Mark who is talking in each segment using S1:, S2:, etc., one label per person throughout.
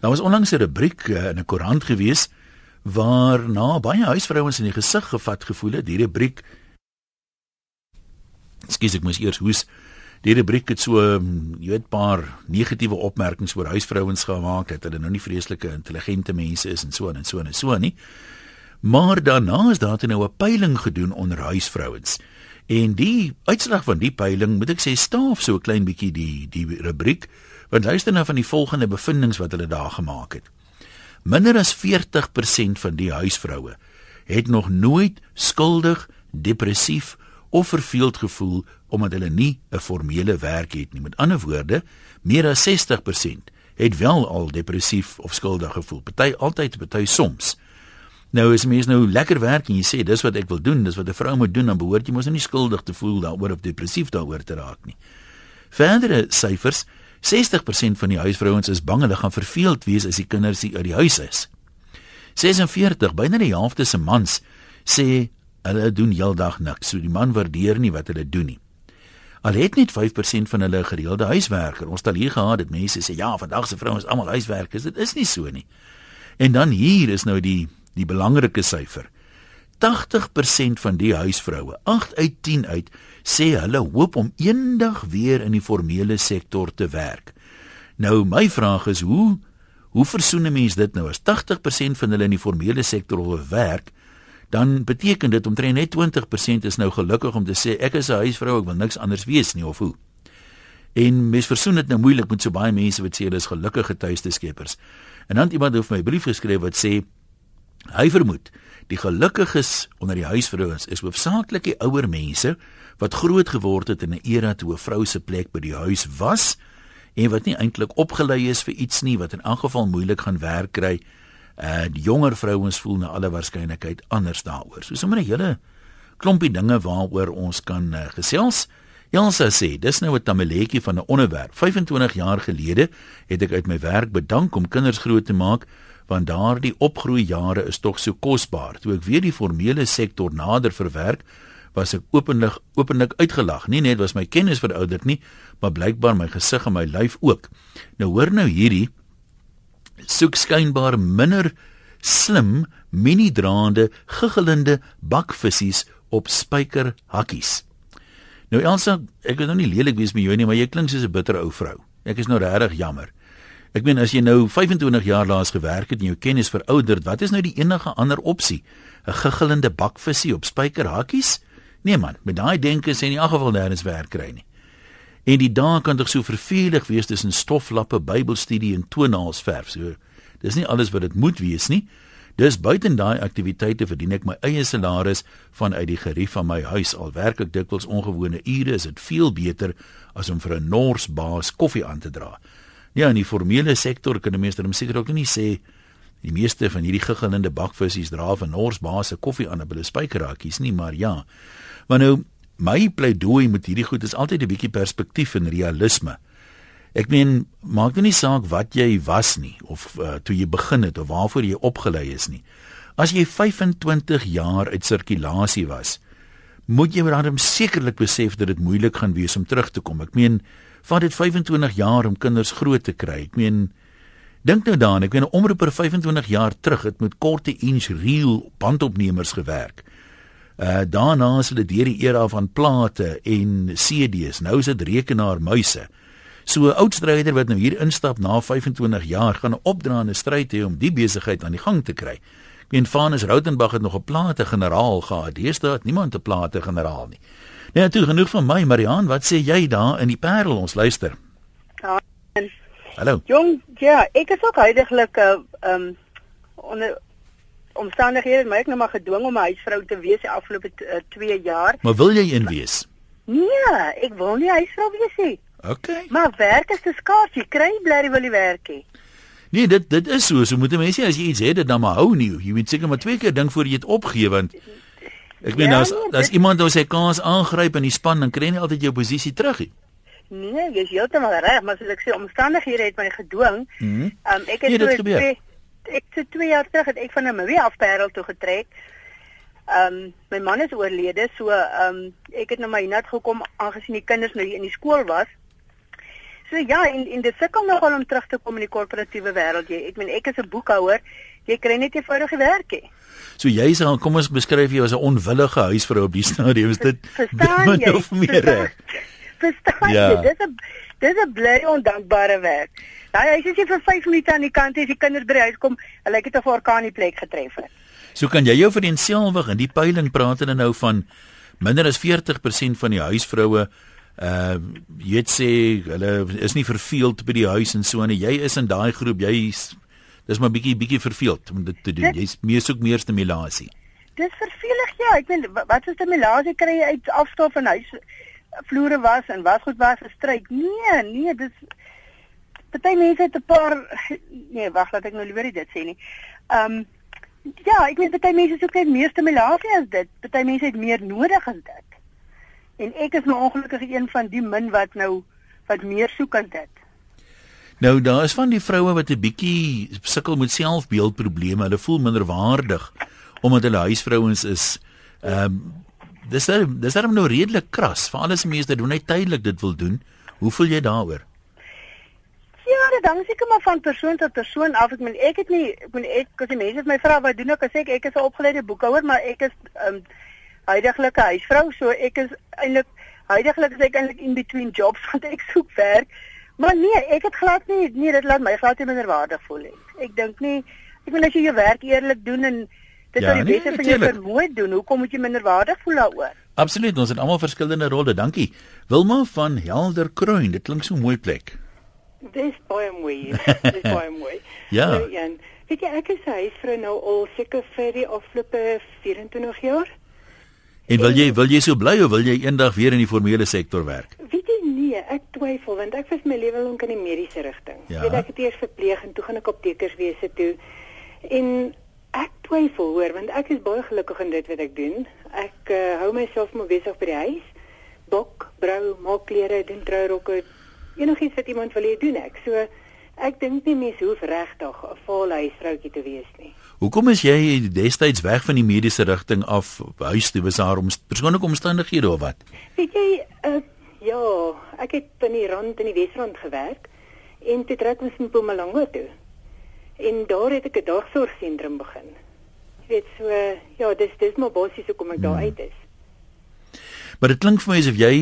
S1: Daar was onlangs 'n rubriek uh, in 'n koerant gewees waar na baie huisvrouens in die gesig gevat gevoel het. Die rubriek Skus ek moes eers hoes. Die rubriek het so mm, jy weet paar negatiewe opmerkings oor huisvrouens gemaak dat hulle nou nie vreeslike intelligente mense is en so en so en so nie. Maar daarna is daar nou 'n peiling gedoen onder huisvrouens. En die uitslag van die peiling, moet ek sê, staaf so 'n klein bietjie die die rubriek, want luister nou van die volgende bevindinge wat hulle daar gemaak het. Minder as 40% van die huisvroue het nog nooit skuldig, depressief of verveeld gevoel omdat hulle nie 'n formele werk het nie. Met ander woorde, meer as 60% het wel al depressief of skuldig gevoel. Party altyd, party soms. Nou as mens nou lekker werk en jy sê dis wat ek wil doen, dis wat 'n vrou moet doen, dan behoort jy mos nou nie skuldig te voel daaroor of depressief daaroor te raak nie. Verdere syfers, 60% van die huisvrouens is bang hulle gaan verveeld wees as die kinders uit die huis is. 46, byna die helfte se mans sê hulle doen heeldag niks. So die man waardeer nie wat hulle doen nie. Al het net 5% van hulle gereelde huiswerker. Ons het hier gehad dat mense sê ja, vandag se vrouens almal huiswerkers. Dit is nie so nie. En dan hier is nou die die belangrike syfer. 80% van die huisvroue, 8 uit 10 uit, sê hulle hoop om eendag weer in die formele sektor te werk. Nou my vraag is hoe hoe versoen 'n mens dit nou as 80% van hulle in die formele sektor wil werk? Dan beteken dit omtrent net 20% is nou gelukkig om te sê ek is 'n huisvrou, ek wil niks anders wees nie of hoe. En mens versoen dit nou moeilik met so baie mense wat sê hulle is gelukkige tuiste skeppers. En dan iemand het my brief geskryf wat sê Hy vermoed die gelukkiges onder die huisvrouens is hoofsaaklik die ouer mense wat groot geword het in 'n era toe 'n vrou se plek by die huis was en wat nie eintlik opgelei is vir iets nie wat in elk geval moeilik gaan werk kry. Uh die jonger vrouens voel na alle waarskynlikheid anders daaroor. So sommer 'n hele klompie dinge waaroor ons kan uh, gesels. Jansa sê, dis nou 'n tamaletjie van 'n onderwerp. 25 jaar gelede het ek uit my werk bedank om kinders groot te maak want daardie opgroei jare is tog so kosbaar. Toe ek weer die formele sektor nader verwerk, was ek openlik openlik uitgelag. Nie net was my kennis verouderd nie, maar blykbaar my gesig en my lyf ook. Nou hoor nou hierdie soek skynbaar minder slim mini-draande giggelende bakvissies op spykerhakkies. Nou Elsa, ek wil nou nie lelik wees met jou nie, maar jy klink soos 'n bitter ou vrou. Ek is nou regtig jammer. Ek meen as jy nou 25 jaar laas gewerk het en jou kennis verouderd, wat is nou die enige ander opsie? 'n Giggelende bakvisie op spykerhakkies? Nee man, met daai denke sê in elk geval nêrens werk kry nie. En die dae kan tog so vervelig wees tussen stoflappe, Bybelstudie en tonaalsverf. So, dis nie alles wat dit moet wees nie. Dis buiten daai aktiwiteite verdien ek my eie salaris vanuit die gerief van my huis. Al werk ek dikwels ongewone ure, is dit veel beter as om vir 'n nors baas koffie aan te dra. Ja, in die formele sektor kan 'n mens dan seker ook nie sê die meeste van hierdie giggelende bakvissies dra van Nors baas 'n koffie aan hulle spykerakies nie, maar ja. Maar nou my pleidooi met hierdie goed is altyd 'n bietjie perspektief en realisme. Ek meen, maak dit nie saak wat jy was nie of uh, toe jy begin het of waarvoor jy opgelei is nie. As jy 25 jaar uit sirkulasie was, moet jy dan sekerlik besef dat dit moeilik gaan wees om terug te kom. Ek meen, vat dit 25 jaar om kinders groot te kry. Ek meen dink nou daaraan, ek weet 'n omroeper 25 jaar terug het met korte inch reel bandopnemers gewerk. Uh daarna is hulle deur die era van plate en CD's. Nou is dit rekenaarmuise. So 'n oud stryder wat nou hier instap na 25 jaar gaan 'n opdraande stryd hê om die besigheid aan die gang te kry. Ek meen Vanus Rautenbach het nog 'n plate generaal gehad. Deesdae het niemand 'n plate generaal nie. Ja, toe genoeg van my, Marian, wat sê jy daar in die Parel ons luister?
S2: Ja.
S1: Hallo.
S2: Jong, ja, ek is ook heidaglik 'n uh, ehm um, onder omstandighede, maar ek nou maar gedwing om 'n huisvrou te wees die afgelope 2 uh, jaar.
S1: Maar wil jy een wees?
S2: Nee, ek wil nie huisvrou wees nie.
S1: OK.
S2: Maar werk is te skaars, jy kry bly wil jy werk hê.
S1: Nee, dit dit is so, so moet mense as jy iets het, dit dan maar hou nie. Jy moet seker maar twee keer dink voor jy dit opgee want Ek meen ja, as nee, as iemand nou sy kans aangryp in die span dan kry jy altyd jou posisie terug. He.
S2: Nee, jy is heeltemal reg, maar soos ek sê omstandighede het my gedwing. Mm um, ek het
S1: nee, so twee
S2: ek het 2 jaar terug het ek van 'n Marie afperel toe getrek. Ehm um, my man is oorlede, so ehm um, ek het nou maar hiernatoe gekom aangesien die kinders nou hier in die skool was. So ja, en en dit sukkel nogal om terug te kom in die korporatiewe wêreld. Jy ek meen ek is 'n boekhouer. Jy kry net eenvoudige werk hê.
S1: So jy sê kom ons beskryf jou as 'n onwillige huisvrou op die stadium. Is dit
S2: verstaan jy? Of meer verstaan, verstaan ja. jy? Dis 'n dis 'n bly ondankbare werk. Daai huis is jy vir 5 minute aan die kant as die kinders by die huis kom, hulle het 'n orkaan die plek getref het.
S1: So kan jy jou vereenselwig in die peiling praat hulle nou van minder as 40% van die huisvroue uh jy sê hulle is nie verveeld by die huis en so en jy is in daai groep jy dis maar bietjie bietjie verveeld om dit te doen. Jy's meer soek meer stimulasie.
S2: Dis vervelig ja. Ek weet wat is stimulasie kry jy uit afstof en huis vloere was en was goed was gestryk nee nee dis party mense het 'n paar nee wag laat ek nou liewer dit sê nie. Um ja ek weet party mense soek net meer stimulasie as dit. Party mense het meer nodig as dit. En ek is nou ongelukkig een van die min wat nou wat meer soek as dit.
S1: Nou daar is van die vroue wat 'n bietjie sukkel met selfbeeldprobleme. Hulle voel minderwaardig omdat hulle huisvrouens is. Ehm um, dis daar dis daar nou redelik kras. Vir alles wat doen net tydelik dit wil doen. Hoe voel jy daaroor?
S2: Ja, dit hang seker maar van persoon tot persoon af. Ek meen ek het nie ek meen ek as die mense my vra wat doen ek ek ek is 'n opgeleide boekhouer, maar ek is ehm um, huidigelike huisvrou, so ek is eintlik huidigelik is ek eintlik in between jobs want ek soek werk. Maar nee, ek het glad nie nee, dit laat my glad nie minderwaardig voel nie. Ek dink nie ek wil as jy jou werk eerlik doen en dit ja, wat die nee, beste van jou vermoë doen, hoekom moet jy minderwaardig voel daaroor?
S1: Absoluut, ons het almal verskillende rolle. Dankie. Wilma van Helderkruin, dit klink so mooi plek.
S3: Dis baie mooi. Dis baie mooi.
S1: ja. Nou,
S3: Jan, weet jy ek is huisvrou nou al seker vir die afgelope 24 jaar.
S1: En wil jy wil jy so bly of wil jy eendag weer in die formele sektor werk?
S3: Weet jy nee, ek twyfel want ek was my lewe lank in die mediese rigting. Ja. Weet ek het eers verpleeg en toe gaan ek aptekerswese toe. En ek twyfel hoor want ek is baie gelukkig in dit wat ek doen. Ek uh, hou myself maar besig by die huis. Bok, brou, maak klere, doen trourokke. Enigiets wat iemand wil hê doen ek. So ek dink nie mense hoef regtig 'n volle huisvroukie te wees nie.
S1: Hoekom is jy destyds weg van die mediese rigting af huis toe was daar om persoonlike omstandighede of wat?
S3: Weet jy, uh, ja, ek het in die rand in die Wesrand gewerk en toe trek ons in Mpumalanga toe. En daar het ek 'n dagsorgsentrum begin. Jy weet so, ja, dis dis maar basies hoekom ek daar hmm. uit is.
S1: Maar dit klink vir my asof jy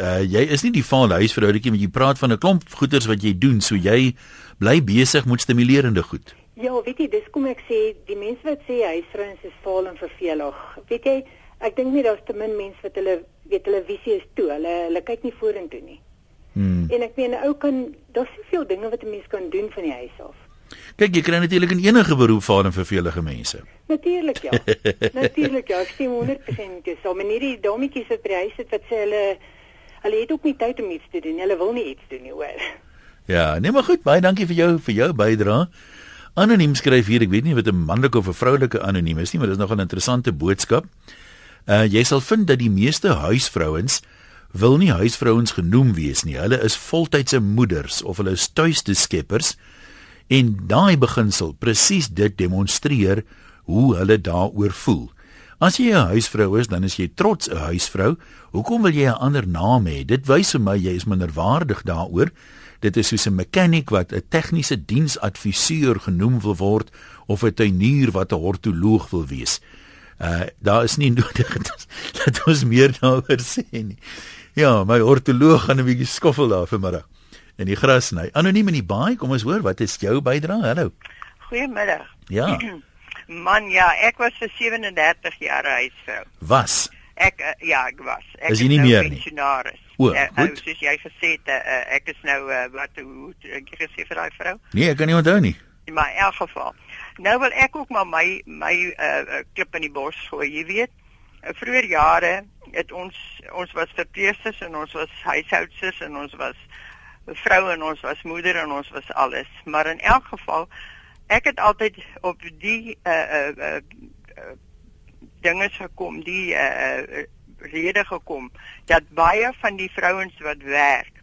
S1: uh, jy is nie die vaal huisvrouetjie want jy praat van 'n klomp goeders wat jy doen, so jy bly besig met stimulerende goed.
S3: Ja, weet jy, dis kom ek sê, die mense wat sê huisvrouens is vaal en vervelig. Weet jy, ek dink nie daar's te min mense wat hulle weet hulle visie is toe. Hulle hulle kyk nie vorentoe nie. Hmm. En ek meen 'n ou kan daar's soveel dinge wat 'n mens kan doen van die huis af.
S1: Kyk, jy kry natuurlik in enige beroep vaal en vervelige mense.
S3: Natuurlik ja. natuurlik ja, ek sien 100% dis. So mense die dommetjies wat by die huis sit wat sê hulle hulle het ook nie tyd om iets te doen. Hulle wil nie iets doen nie, hoor.
S1: Ja, nee maar goed, baie dankie vir jou vir jou bydrae. Anoniem skryf hier, ek weet nie wat 'n manlike of 'n vroulike anoniem is nie, maar dit is nog 'n interessante boodskap. Uh jy sal vind dat die meeste huisvrouens wil nie huisvrouens genoem wees nie. Hulle is voltydse moeders of hulle is tuiste skeppers en daai beginsel presies dit demonstreer hoe hulle daaroor voel. As jy 'n huisvrou is, dan is jy trots 'n huisvrou. Hoekom wil jy 'n ander naam hê? Dit wys vir my jy is minderwaardig daaroor. Dit is soos 'n mechanic wat 'n tegniese diensadviseur genoem wil word of 'n tuinier wat 'n hortoloog wil wees. Uh daar is nie nodig dat ons meer daaroor sê nie. Ja, my hortoloog gaan 'n bietjie skoffel daar vanmiddag. In die gras sny. Anoniem in die baai, kom ons hoor, wat is jou bydrae? Hallo.
S4: Goeiemiddag.
S1: Ja.
S4: Man, ja, ek was vir 37 jaar huisvrou.
S1: Was?
S4: Ek uh, ja, ek was. Ek
S1: is, is nie
S4: nou
S1: meer
S4: pensionaris.
S1: O, uh, goed.
S4: Soos jy gesê het, uh, ek is nou uh, wat hoe ek gesê vir daai vrou?
S1: Nee, ek kan nie onthou nie.
S4: In my elk geval. Nou wil ek ook maar my my uh, klip in die bos gooi, jy weet. Uh, vroeger jare het ons ons was verpleegsters en ons was huishoudsters en ons was vroue en ons was moeder en ons was alles. Maar in elk geval ek het altyd op die uh uh, uh dinge gekom, die uh rede gekom dat baie van die vrouens wat werk,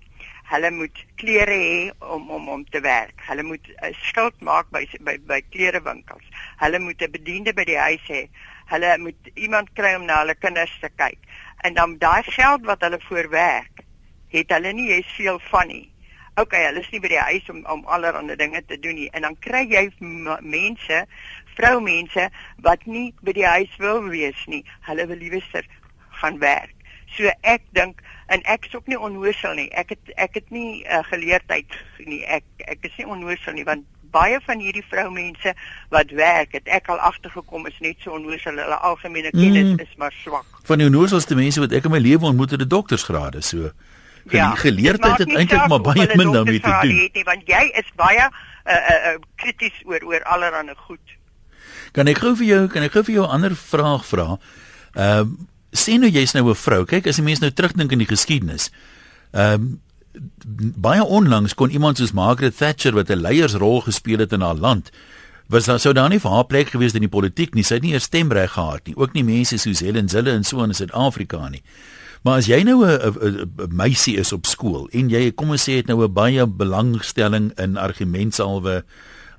S4: hulle moet klere hê om om om te werk. Hulle moet 'n skild maak by by by klerewinkels. Hulle moet 'n bediende by die huis hê. Hulle moet iemand kry om na hulle kinders te kyk. En dan daai geld wat hulle voorwerk, het hulle nie eens veel van nie. okay, hulle is nie by die huis om om allerlei dinge te doen nie en dan kry jy mense, vroumense wat nie by die huis wil wees nie. Hulle wil liewer gaan werk. So ek dink en ek is ook nie onnoosel nie. Ek het ek het nie uh, geleerdheid nie. Ek ek is nie onnoosel nie want baie van hierdie vroumense wat werk, het ek al agtergekom is net so onnoosel. Hulle algemene kennis mm. is maar swak.
S1: Van die onnooselde mense wat ek in my lewe ontmoet het, die doktorsgrade so. Ge ja, geleerdheid het eintlik maar baie min daarmee te doen.
S4: Nie, want jy is baie uh uh, uh krities oor oor allerlei goed.
S1: Kan ek gou vir jou kan ek gou vir jou 'n ander vraag vra? Ehm um, sien nou jy's nou 'n vrou. Kyk as 'n mens nou terugdink in die geskiedenis. Ehm um, baie onlangs kon iemand soos Margaret Thatcher wat 'n leiersrol gespeel het in haar land was daar sou daar nie vir haar plek gewees in die politiek nie. Sy het nie eers stemreg gehad nie. Ook nie mense soos Helen Zille en so in Suid-Afrika nie. Maar as jy nou 'n meisie is op skool en jy kom ons sê het nou 'n baie belangstelling in argumentsalwe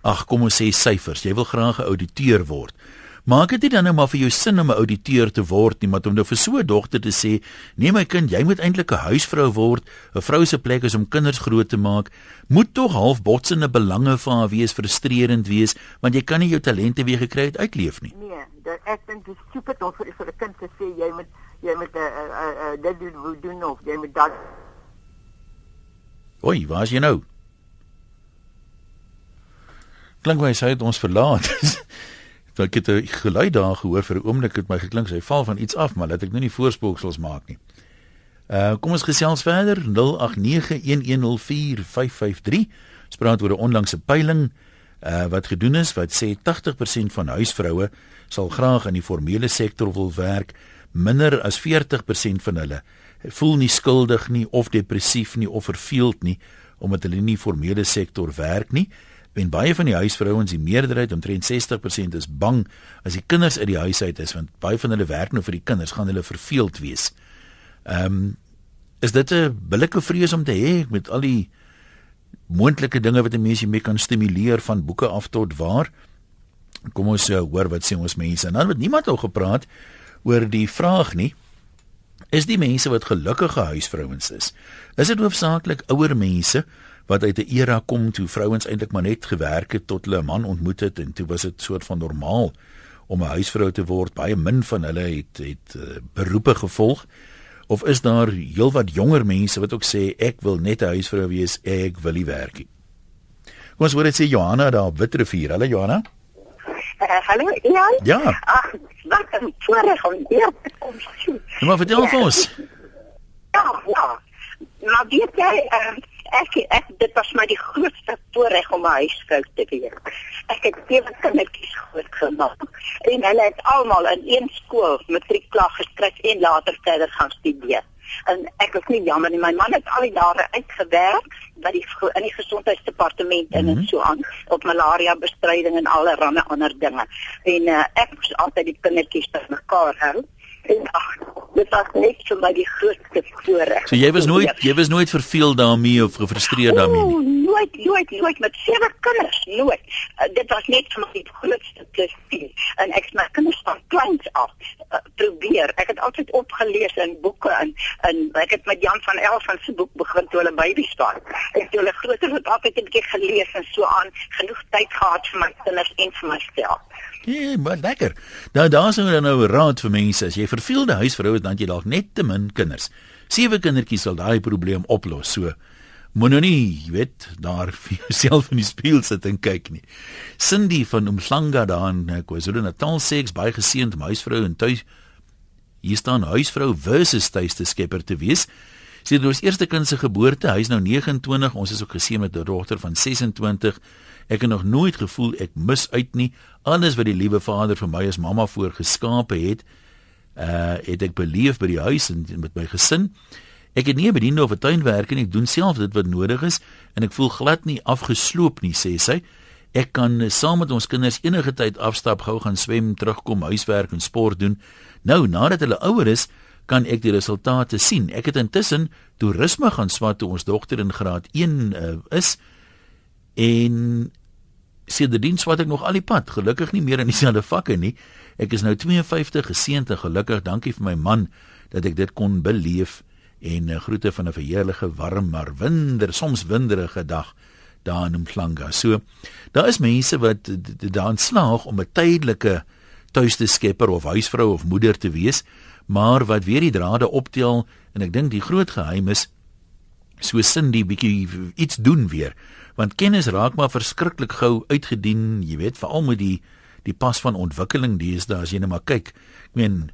S1: ag kom ons sê syfers. Jy wil graag 'n ouditeur word. Maak dit dan nou maar vir jou sin om 'n ouditeur te word nie, maar om nou vir so 'n dogter te sê, nee my kind, jy moet eintlik 'n huisvrou word. 'n Vrou se plek is om kinders groot te maak. Moet tog half botsende belange vir haar wees, frustrerend wees, want jy kan nie jou talente weer gekry het uitleef nie.
S4: Nee, dit ek dink dit is super om vir 'n kind te sê jy moet jy moet 'n uh, uh, uh, dit doen doen of jy moet dat
S1: Oi, waar is jy nou? Klink my sy het ons verlaat. Want ek het 'n geluid daar gehoor vir 'n oomblik het my geklink sy val van iets af, maar laat ek nou nie voorspooksels maak nie. Uh kom ons gesels verder 0891104553. Ons praat oor 'n onlangse peiling uh wat gedoen is wat sê 80% van huisvroue sal graag in die formele sektor wil werk, minder as 40% van hulle voel nie skuldig nie of depressief nie of verveeld nie omdat hulle nie formele sektor werk nie en baie van die huisvrouens, die meerderheid omtrent 60% is bang as die kinders uit die huis uit is want baie van hulle werk nou vir die kinders, gaan hulle verveeld wees. Ehm um, is dit 'n billike vrees om te hê met al die moontlike dinge wat 'n mens mee kan stimuleer van boeke af tot waar? Kom ons uh, hoor wat sê ons mense. En dan het niemand al gepraat oor die vraag nie. Is die mense wat gelukkige huisvrouens is, is dit hoofsaaklik ouer mense wat uit 'n era kom toe vrouens eintlik maar net gewerk het tot hulle 'n man ontmoet het en toe was dit soort van normaal om 'n huisvrou te word. Baie min van hulle het het uh, beroepe gevolg. Of is daar heelwat jonger mense wat ook sê ek wil net 'n huisvrou wees, ek wil nie werk nie. Kom ons hoor dit sê Johanna daar op Witrifuur. Hallo Johanna.
S5: Uh, hallo Ian.
S1: Ja.
S5: Ag, wat 'n voorreg om hier te kom.
S1: Maar vertel vir ons.
S5: Ja, ja. Maar weet jy, uh, ek ek dit was my die grootste voorreg om 'n huisvrou te wees. Ek het sewe kindertjies grootgemaak en hulle het almal in een skool matriek klaar geskryf en later verder gaan studeer. En ek is nie jammer nie, my man het al die jare uitgewerk by die in die gesondheidsdepartement mm -hmm. en mhm. so aan op malaria bestryding en allerlei ander dinge. En uh, ek moes altyd die kindertjies bymekaar hou. En ag, dit was net vir my die grootste voorreg.
S1: So jy was nooit jy was nooit verveel daarmee of gefrustreerd daarmee nie.
S5: Nooit, nooit, nooit met sewe kinders, nooit. Uh, dit was net vir my die grootste plesier. En ek het my kinders van kleins af uh, probeer. Ek het altyd opgelees in boeke en en ek het met Jan van Elf se boek begin toe hulle babies was. Ek het hulle groter het altyd 'n bietjie gelees en so aan, genoeg tyd gehad vir my kinders en vir myself.
S1: Ja, maar lekker. Nou daar's nou 'n raad vir mense. As jy verveelde huisvrou is, dan jy dalk net te min kinders. Sewe kindertjies sal daai probleem oplos. So moenie nou nie, jy weet, daar vir jouself in die spieël sit en kyk nie. Cindy van Umhlanga daar in KwaZulu-Natal sê ek's baie geseënd om huisvrou en tuis hier staan huisvrou versus tuiste skepper te wees. Sy het ons eerste kind se geboorte, hy's nou 29, ons is ook geseën met 'n dogter van 26. Ek het nog nooit gevoel ek mis uit nie. Alles wat die liewe Vader vir my as mamma voorgeskape het, uh het ek beleef by die huis en met my gesin. Ek het nie 'n bediende of 'n tuinwerker nie, ek doen self dit wat nodig is en ek voel glad nie afgesloop nie, sê sy. Ek kan saam met ons kinders enige tyd afstap, gou gaan swem, terugkom, huiswerk en sport doen. Nou, nadat hulle ouer is, kan ek die resultate sien. Ek het intussen toerisme gaan swat toe ons dogter in graad 1 uh, is en sedertdien swat ek nog al die pad, gelukkig nie meer in dieselfde vakke nie. Ek is nou 52, geseënd en gelukkig. Dankie vir my man dat ek dit kon beleef en uh, groete van 'n verheerlike warm maar winder soms winderige dag daar in Mhlanga. So daar is mense wat daan slaag om 'n tydelike tuiste skepper of huisvrou of moeder te wees, maar wat weer die drade optel en ek dink die groot geheim is so sin die bietjie iets doen weer want kennis raak maar verskriklik gou uitgedien jy weet veral met die die pas van ontwikkeling daar as jy net maar kyk. Ek meen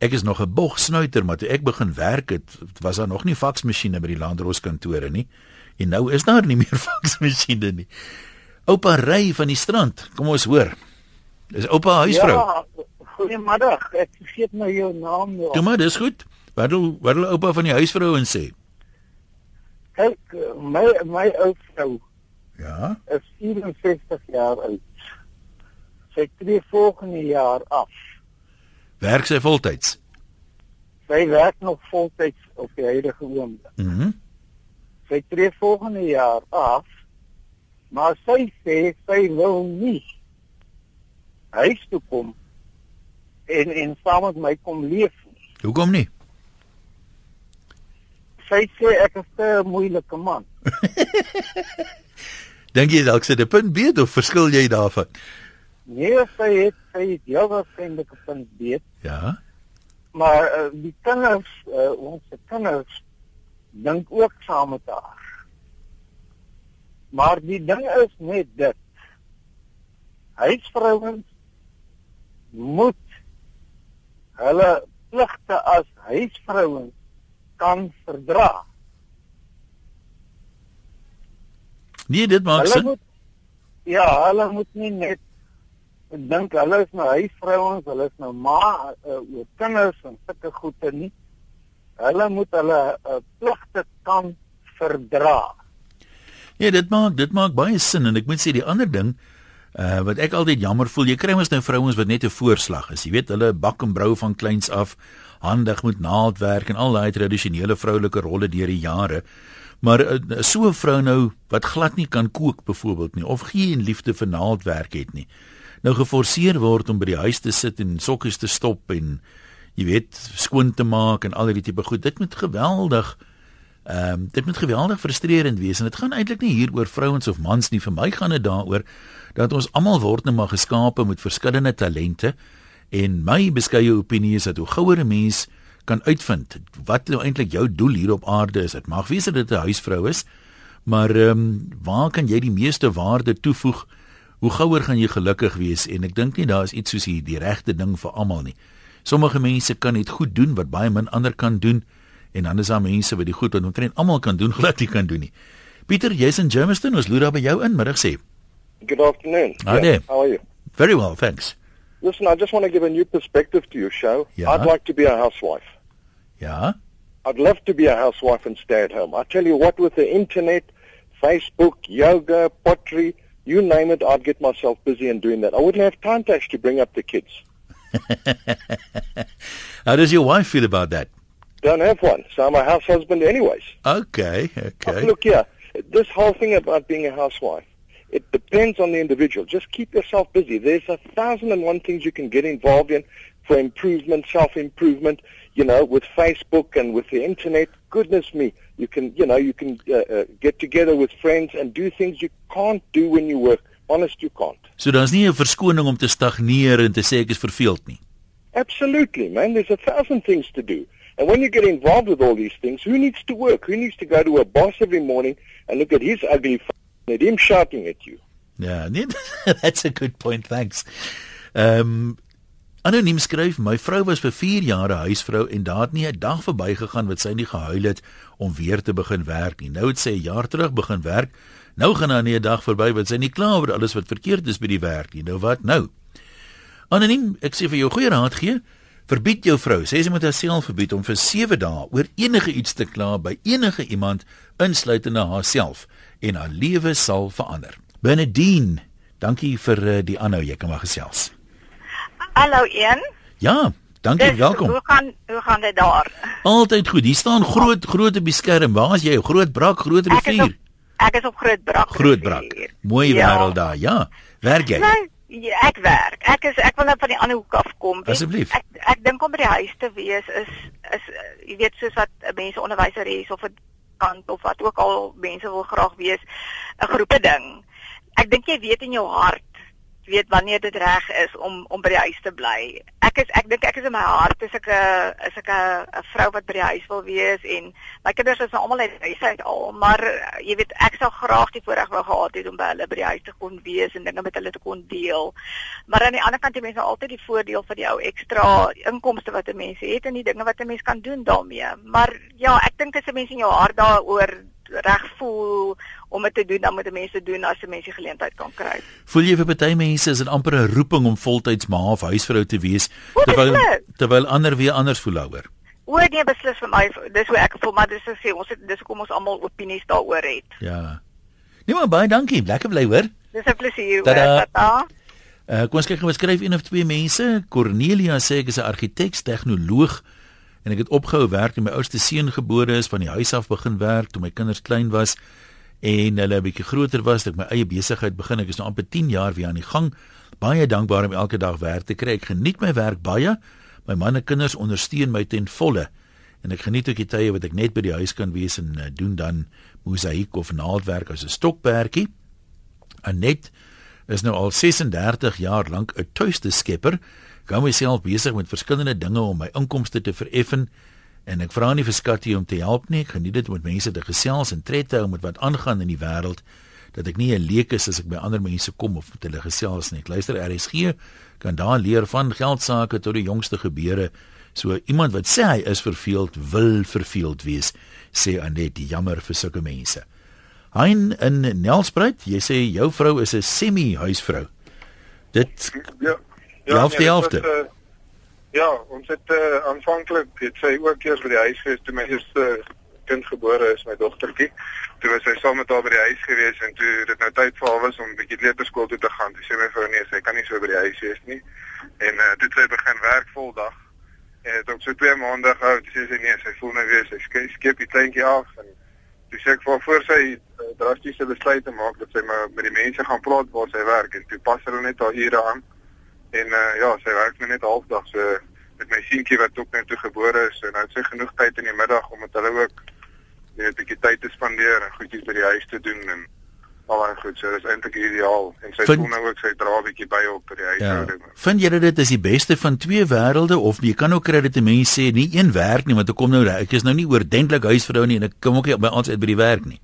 S1: ek is nog 'n bogsnuiter maar toe ek begin werk het was daar nog nie faksmasjiene by die landros kantore nie. En nou is daar nie meer faksmasjiene nie. Oupa ry van die strand kom ons hoor. Is oupa huisvrou? Ja
S6: goeiemiddag ek vergeet nou jou naam
S1: nou Toe maar dis goed. Wat wil wat wil oupa van die huisvrou en sê?
S6: Kyk, my my ou vrou.
S1: Ja.
S6: Is 64 jaar oud. Sy tree volgende jaar af.
S1: Werk sy voltyds?
S6: Sy werk nog voltyds op die huidige oomblik.
S1: Mhm. Mm
S6: sy tree volgende jaar af. Maar sy sê sy wil nie huis toe kom en en saam met my kom leef nie.
S1: Hoekom nie?
S6: sy sê ek is 'n moeilike man.
S1: Dink jy dalk het 'n punt beet of verskil jy daarvan?
S6: Nee, sy het sy het heel waarskynlik 'n punt beet.
S1: Ja.
S6: Maar uh, die kinders, uh, ons kinders dink ook saam met haar. Maar die ding is net dit. Huisvrouens moet hulle pligte as huisvrouens kan verdra.
S1: Nee, dit maak sin. Moet,
S6: ja, hulle moet nie net dink hulle is nou huisvrouens, hulle is nou ma uh, oor kinders en sulke goede nie. Hulle moet hulle uh, pligte kan verdra.
S1: Ja, dit maak dit maak baie sin en ek moet sê die ander ding uh wat ek altyd jammer voel, jy kry mos nou vrouens wat net 'n voorslag is. Jy weet, hulle bak en brou van kleins af handig met naaldwerk en al daai tradisionele vroulike rolle deur die jare. Maar uh, so 'n vrou nou wat glad nie kan kook byvoorbeeld nie of geen liefde vir naaldwerk het nie. Nou geforseer word om by die huis te sit en sokkies te stop en jy weet skoon te maak en al hierdie tipe goed. Dit moet geweldig ehm um, dit moet geweldig frustrerend wees en dit gaan eintlik nie hier oor vrouens of mans nie. Vir my gaan dit daaroor dat ons almal word net maar geskape met verskillende talente En my beskeie opinie is dat hoe gouer 'n mens kan uitvind wat nou eintlik jou doel hier op aarde is. Dit mag wees dat dit 'n huisvrou is, maar ehm um, waar kan jy die meeste waarde toevoeg? Hoe gouer gaan jy gelukkig wees? En ek dink nie daar is iets soos hier die regte ding vir almal nie. Sommige mense kan dit goed doen wat baie min ander kan doen en dan is daar mense wat die goed wat omtrent almal kan doen glad nie kan doen nie. Pieter, jy's in Germiston, ons loer daar by jou in middag sê.
S7: Good afternoon.
S1: Hi yeah,
S7: how are you?
S1: Very well, thanks.
S7: Listen, I just want to give a new perspective to your show.
S1: Yeah.
S7: I'd like to be a housewife.
S1: Yeah.
S7: I'd love to be a housewife and stay at home. I tell you what, with the internet, Facebook, yoga, pottery, you name it, I'd get myself busy in doing that. I wouldn't have time to actually bring up the kids.
S1: How does your wife feel about that?
S7: Don't have one, so I'm a house husband anyways.
S1: Okay, okay.
S7: look here, this whole thing about being a housewife, it depends on the individual. Just keep yourself busy. There's a thousand and one things you can get involved in for improvement, self-improvement, you know, with Facebook and with the internet. Goodness me, you can, you know, you can uh, uh, get together with friends and do things you can't do when you work. Honest, you can't.
S1: So daar's nie 'n verskoning om te stagneer en te sê ek is verveeld nie.
S7: Absolutely, man. There's a thousand things to do. And when you get involved with all these things, who needs to work? Who needs to go to a boss every morning and look at his ugly Net him shouting at you.
S1: Ja, nee, that's a good point. Thanks. Ehm um, anoniem skryf my vrou was vir 4 jaar 'n huisvrou en daar het nie 'n dag verbygegaan wat sy nie gehuil het om weer te begin werk nie. Nou het sy 'n jaar terug begin werk. Nou gaan daar nie 'n dag verby wat sy nie kla oor alles wat verkeerd is by die werk nie. Nou wat nou? Anoniem, ek sê vir jou goeie raad gee. Verbied jou vrou, sê sy moet haarself verbied om vir 7 dae oor enige iets te kla by enige iemand insluitende haarself en haar lewe sal verander. Benedien, dankie vir uh, die aanhou, jy kan maar gesels.
S8: Hallo een.
S1: Ja, dankie, dus, welkom.
S8: Hoe gaan hoe gaan dit daar?
S1: Altyd goed. Hier staan groot groot op die skerm. Waar is jy? Groot brak, groot rivier.
S8: Ek is op Groot Brak.
S1: Groot Brak. Mooi ja. wêreld daar. Ja. Werk jy?
S8: Nou, Ja, ek werk. Ek is ek wil net van die ander hoek af kom.
S1: Asseblief.
S8: Ek ek dink om by die huis te wees is is jy weet soos wat mense onderwyseres of 'n kant of wat ook al mense wil graag wees 'n groepe ding. Ek dink jy weet in jou hart weet wanneer dit reg is om om by die huis te bly. Ek is ek dink ek is in my hart is ek 'n is ek 'n vrou wat by die huis wil wees en my kinders is nou almal uit huis uit al, maar jy weet ek sou graag die voorreg wou gehad het om by hulle by die huis te kon wees en dinge met hulle te kon deel. Maar aan die ander kant jy mense nou altyd die voordeel van die ou ekstra inkomste wat 'n mens het en die dinge wat 'n mens kan doen daarmee. Maar ja, ek dink as 'n mens in jou hart daaroor reg voel om dit te doen, dan moet mense doen as 'n mens die geleentheid kan kry.
S1: Voel jy vir party mense is dit amper 'n roeping om voltyds ma of huisvrou te wees terwyl terwyl ander weer anders voel daaroor?
S8: O nee, beslis vir my, dis hoe ek voel, maar dis sê ons het dis kom ons almal opinies daaroor het.
S1: Ja. Nee maar baie dankie, lekker bly hoor.
S8: Dis 'n plesier hoor. Tata.
S1: Uh, kom ons kyk gou wat skryf een of twee mense. Cornelia sê ek is 'n argitek, tegnoloog en ek het opgehou werk toe my oudste seun gebore is van die huis af begin werk toe my kinders klein was en hulle 'n bietjie groter was dat ek my eie besigheid begin. Ek is nou amper 10 jaar weer aan die gang. Baie dankbaar om elke dag werk te kry. Ek geniet my werk baie. My man en kinders ondersteun my ten volle. En ek geniet ook die tye wat ek net by die huis kan wees en uh, doen dan mosaïek of naaldwerk as 'n stokperdjie. Anet is nou al 36 jaar lank 'n tuiste skepper. Gou myself besig met verskillende dinge om my inkomste te vereffen en ek vra nie vir skatte om te help nie. Ek geniet dit om met mense te gesels en tred te hou met wat aangaan in die wêreld dat ek nie 'n leek is as ek by ander mense kom of met hulle gesels nie. Ek luister RSG kan daar leer van geld sake tot die jongste gebeure. So iemand wat sê hy is verveeld wil verveeld wees, sê Anet, jammer vir sulke mense. Hein in Nelspruit, jy sê jou vrou is 'n semi-huisvrou. Dit
S9: ja.
S1: Ja, die helfte, nee, helfte.
S9: Was, uh, ja, ons het uh, aanvanklik het sy ook eers by die huis gewees toe my eerste kind gebore is, my dogtertjie. Toe was sy saam met haar by die huis gewees en toe dit nou tyd vir haar was om 'n bietjie kleuterskool toe te gaan. Toe sê my vrou nee, sy kan nie so by die huis wees nie. En uh, toe sy begin werk voldag. En dit op so 2 maande gehou, toe sê sy nee, sy voel nou weer sy skep, skep die kleintjie af en toe sê ek vir voor sy uh, drastiese besluit maak dat sy maar met die mense gaan praat waar sy werk en toe pas hulle net haar ure aan. En uh, ja, sy werk net halfdag so met my seentjie wat ook net toe gebore is en nou het sy genoeg tyd in die middag om met hulle ook net 'n bietjie tyd te spandeer en goedjies by die huis te doen en al daai goed. So dis eintlik ideaal en sy voel nou ook sy dra 'n bietjie by op by die huishouding. Ja,
S1: vind jy dit is die beste van twee wêrelde of jy kan ook kry dat 'n mens sê nie een werk nie want ek kom nou ek is nou nie oordentlik huisvrou nie en ek kom ook nie by ons uit by die werk nie.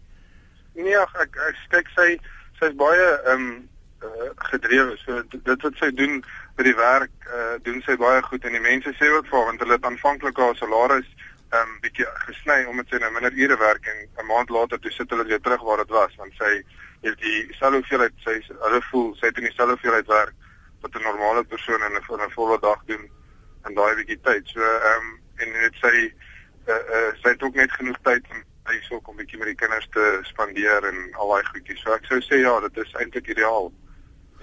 S9: Nee, ek ek, ek kyk sy sy's baie ehm um, uh, gedrewe. So dit wat sy doen by die werk, uh, doen sy baie goed en die mense sê ook vir want hulle het aanvanklik haar salaris 'n um, bietjie gesny omdat sy nou minder ure werk en 'n maand later toe sit hulle weer terug waar dit was want sy het dieselfde hoeveelheid sy hulle voel sy het in dieselfde hoeveelheid werk wat 'n normale persoon in 'n volle dag doen in daai bietjie tyd. So ehm um, en dit sy uh, uh, sy het ook net genoeg tyd om hy sou kom bietjie met die kinders te spandeer en al daai goedjies. So ek sou sê ja, dit is eintlik ideaal.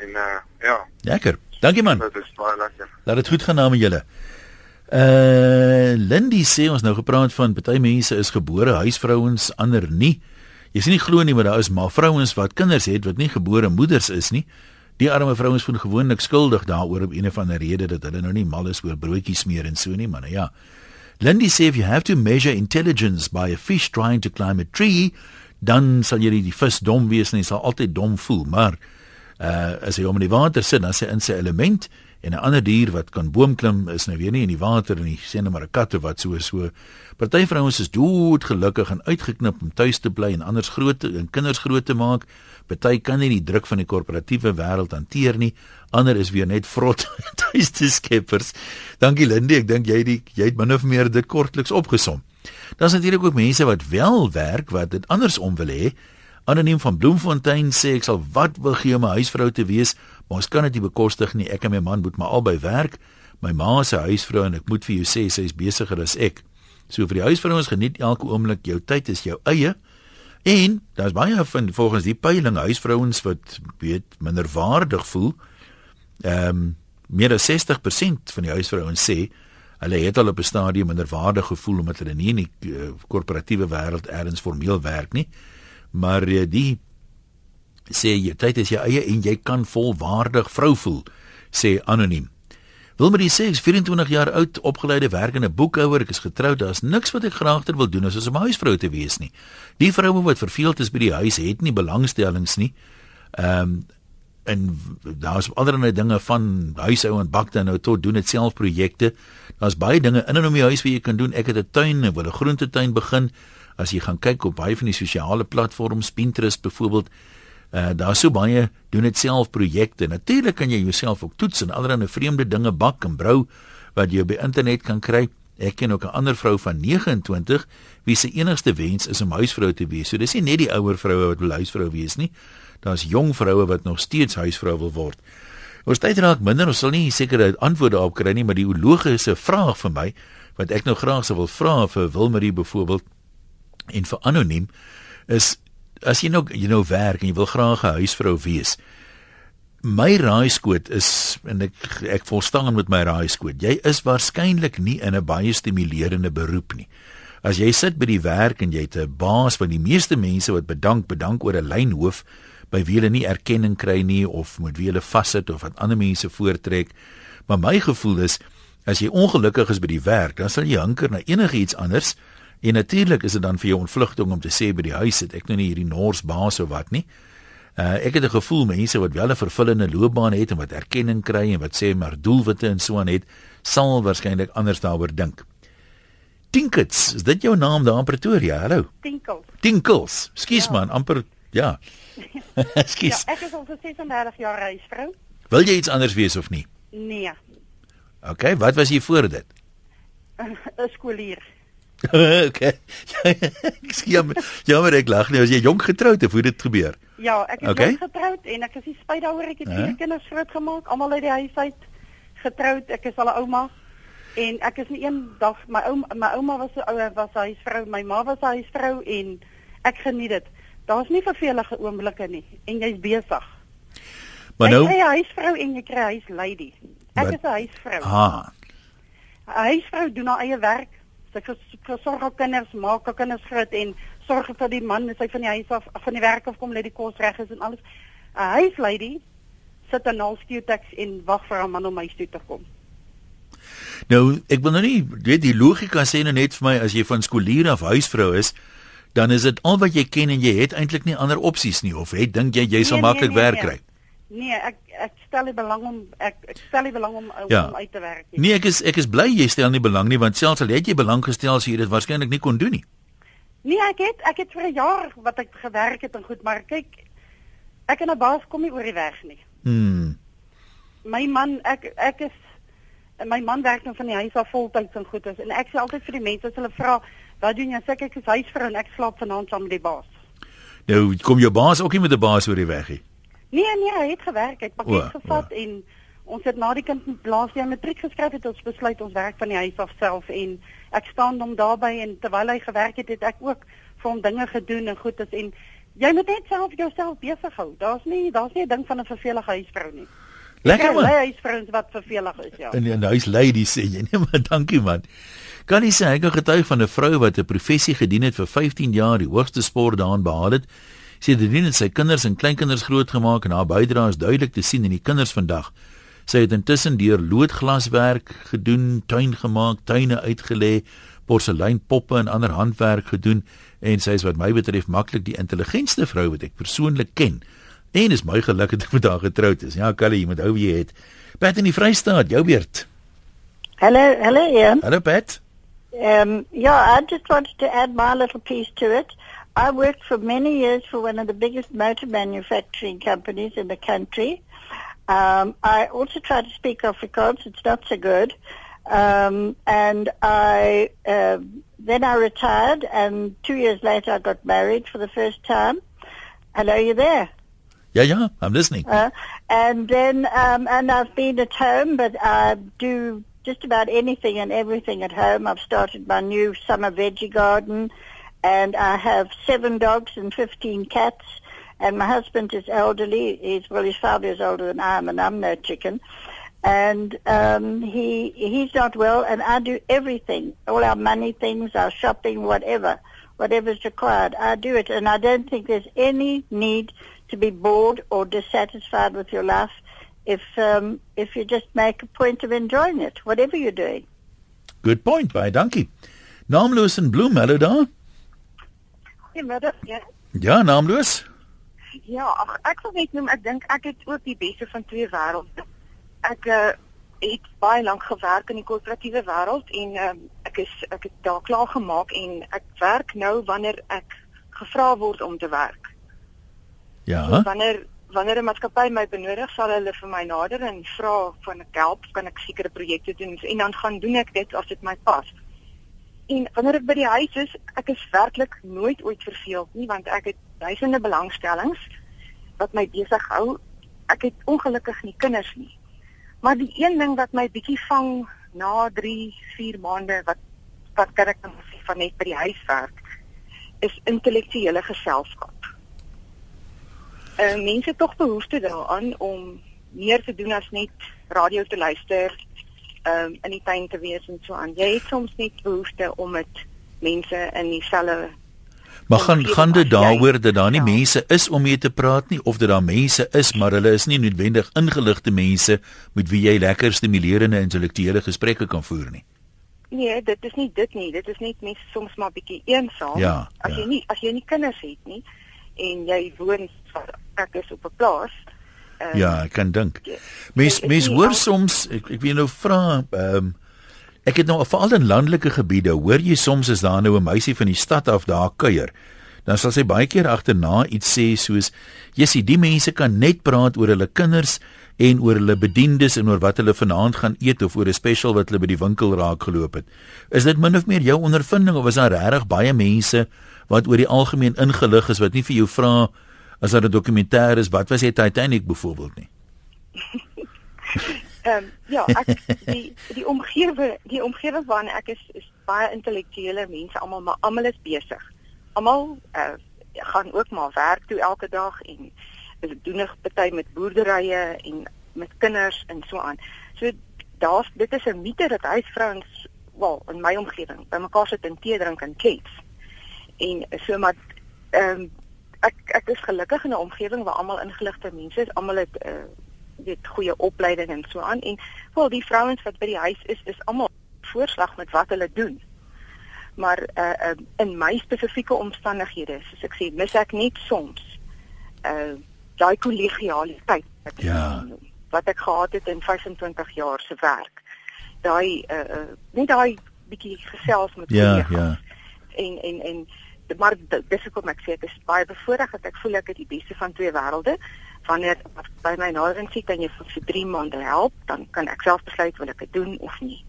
S9: En uh ja.
S1: Lekker. Dankie man.
S9: Dit is baie lekker.
S1: Laat dit goed gaan na met julle. Uh Lindy sê ons nou gepraat van party mense is gebore huisvrouens, ander nie. Jy sien nie glo nie maar daar is maar vrouens wat kinders het wat nie gebore moeders is nie. Die arme vrouens voel gewoonlik skuldig daaroor op een of ander rede dat hulle nou nie mal is oor broodjies smeer en so nie, man. Ja. Lindy sê if you have to measure intelligence by a fish trying to climb a tree, dan sal jy die vis dom wees en jy sal altyd dom voel, maar uh as hy om in die water sit, dan sê in sy element en 'n ander dier wat kan boom klim is nou weer nie in die water nie, sê net maar 'n kat of wat so so. Party vrouens is dood gelukkig en uitgeknip om tuis te bly en anders groot en kinders groot te maak. Party kan nie die druk van die korporatiewe wêreld hanteer nie. Ander is weer net vrot tuis te skeppers. Dankie Lindy, ek dink jy die jy het min of meer dit kortliks opgesom. Daar's natuurlik ook mense wat wel werk wat dit andersom wil hê. Anoniem van Bloemfontein sê ek sal wat wil gee om 'n huisvrou te wees, maar ons kan dit nie bekostig nie. Ek en my man moet maar albei werk. My ma is 'n huisvrou en ek moet vir jou sê sy is besigger as ek. So vir die huisvrouens geniet elke oomblik jou tyd is jou eie. En daar's baie van volgens die peiling huisvrouens wat weet minderwaardig voel. Ehm um, meer as 60% van die huisvrouens sê hulle het al op 'n stadium minderwaardig gevoel omdat hulle nie in die uh, korporatiewe wêreld elders formeel werk nie maar die Sê jy tyd is jou eie en jy kan volwaardig vrou voel, sê anoniem. Wilmarie sê ek's 24 jaar oud, opgeleide werkende boekhouer, ek is getroud, daar's niks wat ek graagter wil doen as om 'n huisvrou te wees nie. Die vroue wat verveeld is by die huis het nie belangstellings nie. Ehm um, en daar's allerlei dinge van huishou en bakte nou tot doen dit self projekte. Daar's baie dinge in en om die huis wat jy kan doen. Ek het 'n tuin, ek wil 'n groentetuin begin. As jy gaan kyk op baie van die sosiale platforms, Pinterest byvoorbeeld, Uh daar's so baie doen dit self projekte. Natuurlik kan jy jouself ook toets en allerlei vreemde dinge bak en brou wat jy op die internet kan kry. Ek ken ook 'n ander vrou van 29 wie se enigste wens is om huisvrou te wees. So dis nie net die ouer vroue wat wil huisvrou wees nie. Daar's jong vroue wat nog steeds huisvrou wil word. Ons tyd raak minder, ons sal nie sekere antwoorde op kry nie, maar die logiese vraag vir my wat ek nou graag sou wil vra vir Wilmarie byvoorbeeld en vir anoniem is as jy nou jy nou werk en jy wil graag 'n huisvrou wees. My raaiskoot is en ek ek volstaan met my raaiskoot. Jy is waarskynlik nie in 'n baie stimulerende beroep nie. As jy sit by die werk en jy het 'n baas van die meeste mense wat bedank bedank oor 'n lynhoof by wie hulle nie erkenning kry nie of moet wie hulle vassit of wat ander mense voortrek. Maar my gevoel is as jy ongelukkig is by die werk, dan sal jy hanker na enigiets anders En natuurlik is dit dan vir jou ontvlugting om te sê by die huis het ek nou nie hierdie Noors baas of wat nie. Uh ek het 'n gevoel mense wat wel 'n vervullende loopbaan het en wat erkenning kry en wat sê maar doelwitte en so aan het, sal waarskynlik anders daaroor dink. Tinkets, is dit jou naam daar in Pretoria? Hallo.
S2: Tinkels.
S1: Tinkels. Skus ja. man, amper ja. Skus.
S2: Ja, ek is al vir 36 jaar reisvrou.
S1: Wil jy iets anders wees of nie?
S2: Nee.
S1: OK, wat was jy voor dit?
S2: 'n Skoolier.
S1: okay. jammer, jammer ek lag nie. As jy jonk getroud het, hoe dit gebeur?
S2: Ja, ek is okay. jonk getroud en ek is nie spyt daaroor ek het vier kinders grootgemaak, almal uit die huis uit getroud. Ek is al 'n ouma en ek is nie een dag my ouma my ouma was 'n ouer was 'n huisvrou, my ma was 'n huisvrou en ek geniet dit. Daar's nie vervelige oomblikke nie en jy's besig.
S1: Maar nou
S2: jy kry 'n huisvrou en jy kry 'n huislady. Ek wat? is 'n huisvrou.
S1: Ah.
S2: 'n Huisvrou doen haar eie werk sy versorg haar kinders, maak haar kinders groot en sorg vir die man, sy van die huis af, van die werk af kom, lê die kos reg is en alles. 'n Huislady sit aan al skietex en wag vir haar man om huis toe te kom.
S1: Nou, ek wil nou nie weet die logika sê nou net vir my as jy van skoolier af huisvrou is, dan is dit al wat jy ken en jy het eintlik nie ander opsies nie of het dink jy jy sal nee, maklik nee, nee, werk nee. kry?
S2: Nee. Ek ek stel nie belang om ek ek stel nie belang om ja. om uit te werk
S1: nie. Nee, ek is ek is bly jy stel nie belang nie want selfs al het jy belang gestel as jy dit waarskynlik nie kon doen nie.
S2: Nee, ek het ek het vir 'n jaar wat ek gewerk het en goed, maar kyk ek en 'n baas kom nie oor die weg nie.
S1: Mm.
S2: My man ek ek is my man werk nou van die huis af voltyds en goed is en ek sê altyd vir die mense as hulle vra, "Wat doen jy?" sê ek ek is huisvrou en ek slaap vanaand saam met die baas.
S1: Nou kom jou baas ook nie met 'n baas oor die weg nie.
S2: Nee nee, hy het gewerk, hy het pakket o, gevat o. en ons het na die kind laas jaar matriek geskryf het ons besluit ons werk van die huis af self en ek staan hom daarbey en terwyl hy gewerk het, het ek ook vir hom dinge gedoen en goed is en jy moet net self jouself besig hou. Daar's nie daar's nie 'n ding van 'n vervelige huisvrou nie.
S1: Lekker man.
S2: Hy is vrouens wat vervelig is, ja.
S1: En die huis lady sê jy nee maar dankie man. Kan jy sê ek het getuig van 'n vrou wat 'n professie gedien het vir 15 jaar, die hoogste spoor daarin behaal het Sy het dit sy kinders en kleinkinders grootgemaak en haar bydrae is duidelik te sien in die kinders vandag. Sy het intussen deur loodglaswerk gedoen, tuin gemaak, tuine uitgelê, porseleinpoppe en ander handwerk gedoen en sy is wat my betref maklik die intelligentste vrou wat ek persoonlik ken. En is my geluk dat ek met haar getroud is. Ja, Callie, jy moet hou wie jy het. Pat in die Vrystaat, jou beurt.
S10: Hallo, hallo Ian.
S1: Hallo Pat.
S10: Um yeah, I just wanted to add my little piece to it. I worked for many years for one of the biggest motor manufacturing companies in the country. Um, I also try to speak Afrikaans. It's not so good. Um, and I uh, then I retired, and two years later I got married for the first time. Hello, you there?
S1: Yeah, yeah, I'm listening.
S10: Uh, and then, um, and I've been at home, but I do just about anything and everything at home. I've started my new summer veggie garden and I have seven dogs and 15 cats. And my husband is elderly. He's well, he's five years older than I am, and I'm no chicken. And um, he he's not well, and I do everything, all our money things, our shopping, whatever, whatever's required. I do it, and I don't think there's any need to be bored or dissatisfied with your life if um, if you just make a point of enjoying it, whatever you're doing.
S1: Good point, baie dankie. Naamloos in Bloemelo daar?
S11: Goeiemiddag. Ja.
S1: Ja, naamloos.
S11: Ja, ag ek wil net noem ek dink ek het ook die beste van twee wêrelde. Ek uh, het baie lank gewerk in die korporatiewe wêreld en uh, ek is ek het daar klaar gemaak en ek werk nou wanneer ek gevra word om te werk.
S1: Ja.
S11: So, wanneer wanneer 'n maatskappy my benodig, sal hulle vir my nader en vra van ek help, kan ek sekere projekte doen en dan gaan doen ek dit as dit my pas. En wanneer ek by die huis is, ek is werklik nooit ooit verveeld nie want ek het duisende belangstellings wat my besig hou. Ek het ongelukkig nie kinders nie. Maar die een ding wat my bietjie vang na 3, 4 maande wat wat kan ek dan sê van net by die huis werk is intellektuele geselskap uh, mense tog behoefte daaraan om meer te doen as net radio te luister, um, in die tuin te wees en so aan. Jy het soms net behoefte om met mense in dieselfde
S1: Maar gaan gaan dit daaroor dat daar nie ja. mense is om mee te praat nie of dat daar mense is maar hulle is nie noodwendig ingeligte mense met wie jy lekker stimulerende intellektuele gesprekke kan voer nie.
S11: Nee, dit is nie dit nie. Dit is net mense soms maar bietjie eensaam.
S1: Ja,
S11: as
S1: ja.
S11: jy nie as jy nie kinders het nie en jy woon ek is op 'n plaas.
S1: Um, ja, ek kan dink. Mens mens hoor soms ek ek weet nou vra ehm um, ek het nou veral in landelike gebiede hoor jy soms is daar nou 'n meisie van die stad af daar kuier. Dan sal sy baie keer agterna iets sê soos Jessie, die mense kan net praat oor hulle kinders en oor hulle bediendes en oor wat hulle vanaand gaan eet of oor 'n spesial wat hulle by die winkel raak geloop het. Is dit min of meer jou ondervinding of is daar regtig baie mense wat oor die algemeen ingelig is wat nie vir jou vra as daar 'n dokumentêr is, wat was hy Titanic byvoorbeeld nie?
S11: Ehm um, ja, ek die die omgewing, die omgewing waarin ek is is baie intellektuele mense almal, maar almal is besig. Almal uh, gaan ook maar werk toe elke dag en is doen 'n party met boerderye en met kinders en so aan. So daar's dit is 'n mite dat huisvrouens wel in my omgewing bymekaar sit en tee drink en klets. En so maar ehm um, ek ek is gelukkig in 'n omgewing waar almal ingeligte mense is, almal het uh, weet goeie opleiding en so aan en wel die vrouens wat by die huis is is almal voorslag met wat hulle doen. Maar uh, uh in my spesifieke omstandighede, soos ek sê, mis ek net soms uh daai kollegialiteit wat
S1: ja.
S11: wat ek gehad het in 25 jaar se werk. Daai uh, uh net daai bietjie gesels met
S1: ja, kollegas. Ja.
S11: En en en maar dis hoekom ek sê ek is baie bevoorreg dat ek voel ek het die beste van twee wêrelde. Wanneer by my naderings sit en jy vir 3 maande help, dan kan ek self besluit wil ek dit doen of nie.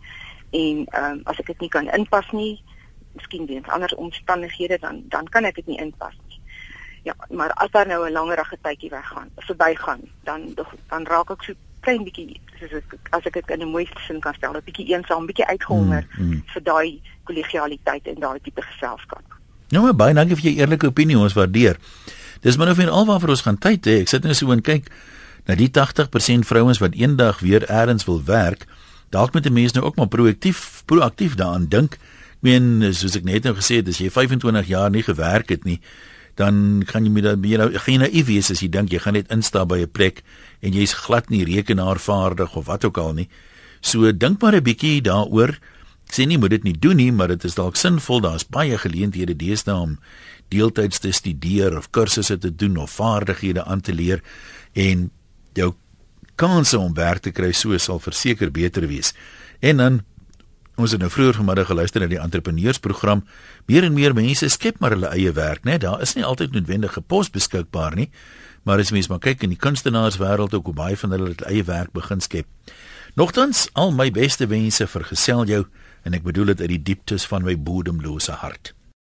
S11: En ehm um, as ek dit nie kan inpas nie, miskien weens ander omstandighede dan dan kan ek dit nie inpas nie. Ja, maar as daar nou 'n langerige tydjie weggaan, verbygaan, dan dan raak ek so klein bietjie soos ek as ek dit in 'n mooi sin kan stel, 'n bietjie eensaam, bietjie uitgehonger mm, mm. vir daai kollegialiteit en daai tipe geselskap.
S1: Nou maar baie dankie vir jou eerlike opinie, ons waardeer. Dis min of meer alwaar vir ons gaan tyd hê. Ek sit net so en kyk na die 80% vrouens wat eendag weer eers wil werk. Dalk moet 'n mens nou ook maar proaktief proaktief daaraan dink. Ek meen soos ek net nou gesê het, as jy 25 jaar nie gewerk het nie, dan kan jy met jy nou geen naïef wees as jy dink jy gaan net instap by 'n plek en jy's glad nie rekenaarvaardig of wat ook al nie. So dink maar 'n bietjie daaroor. Ek sê nie moet dit nie doen nie, maar dit is dalk sinvol. Daar's baie geleenthede deesdae om deeltyds te studeer of kursusse te doen of vaardighede aan te leer en jou kanse om werk te kry sou sal verseker beter wees. En dan ons het nou vroeër vanmiddag geluister na die entrepreneursprogram. Meer en meer mense skep maar hulle eie werk, né? Daar is nie altyd noodwendige pos beskikbaar nie. Maar as mens maar kyk in die kunstenaarswêreld ook hoe baie van hulle hulle eie werk begin skep. Nogtans, al my beste wense vir gesel jou en ek bedoel dit uit die dieptes van my bodemlose hart.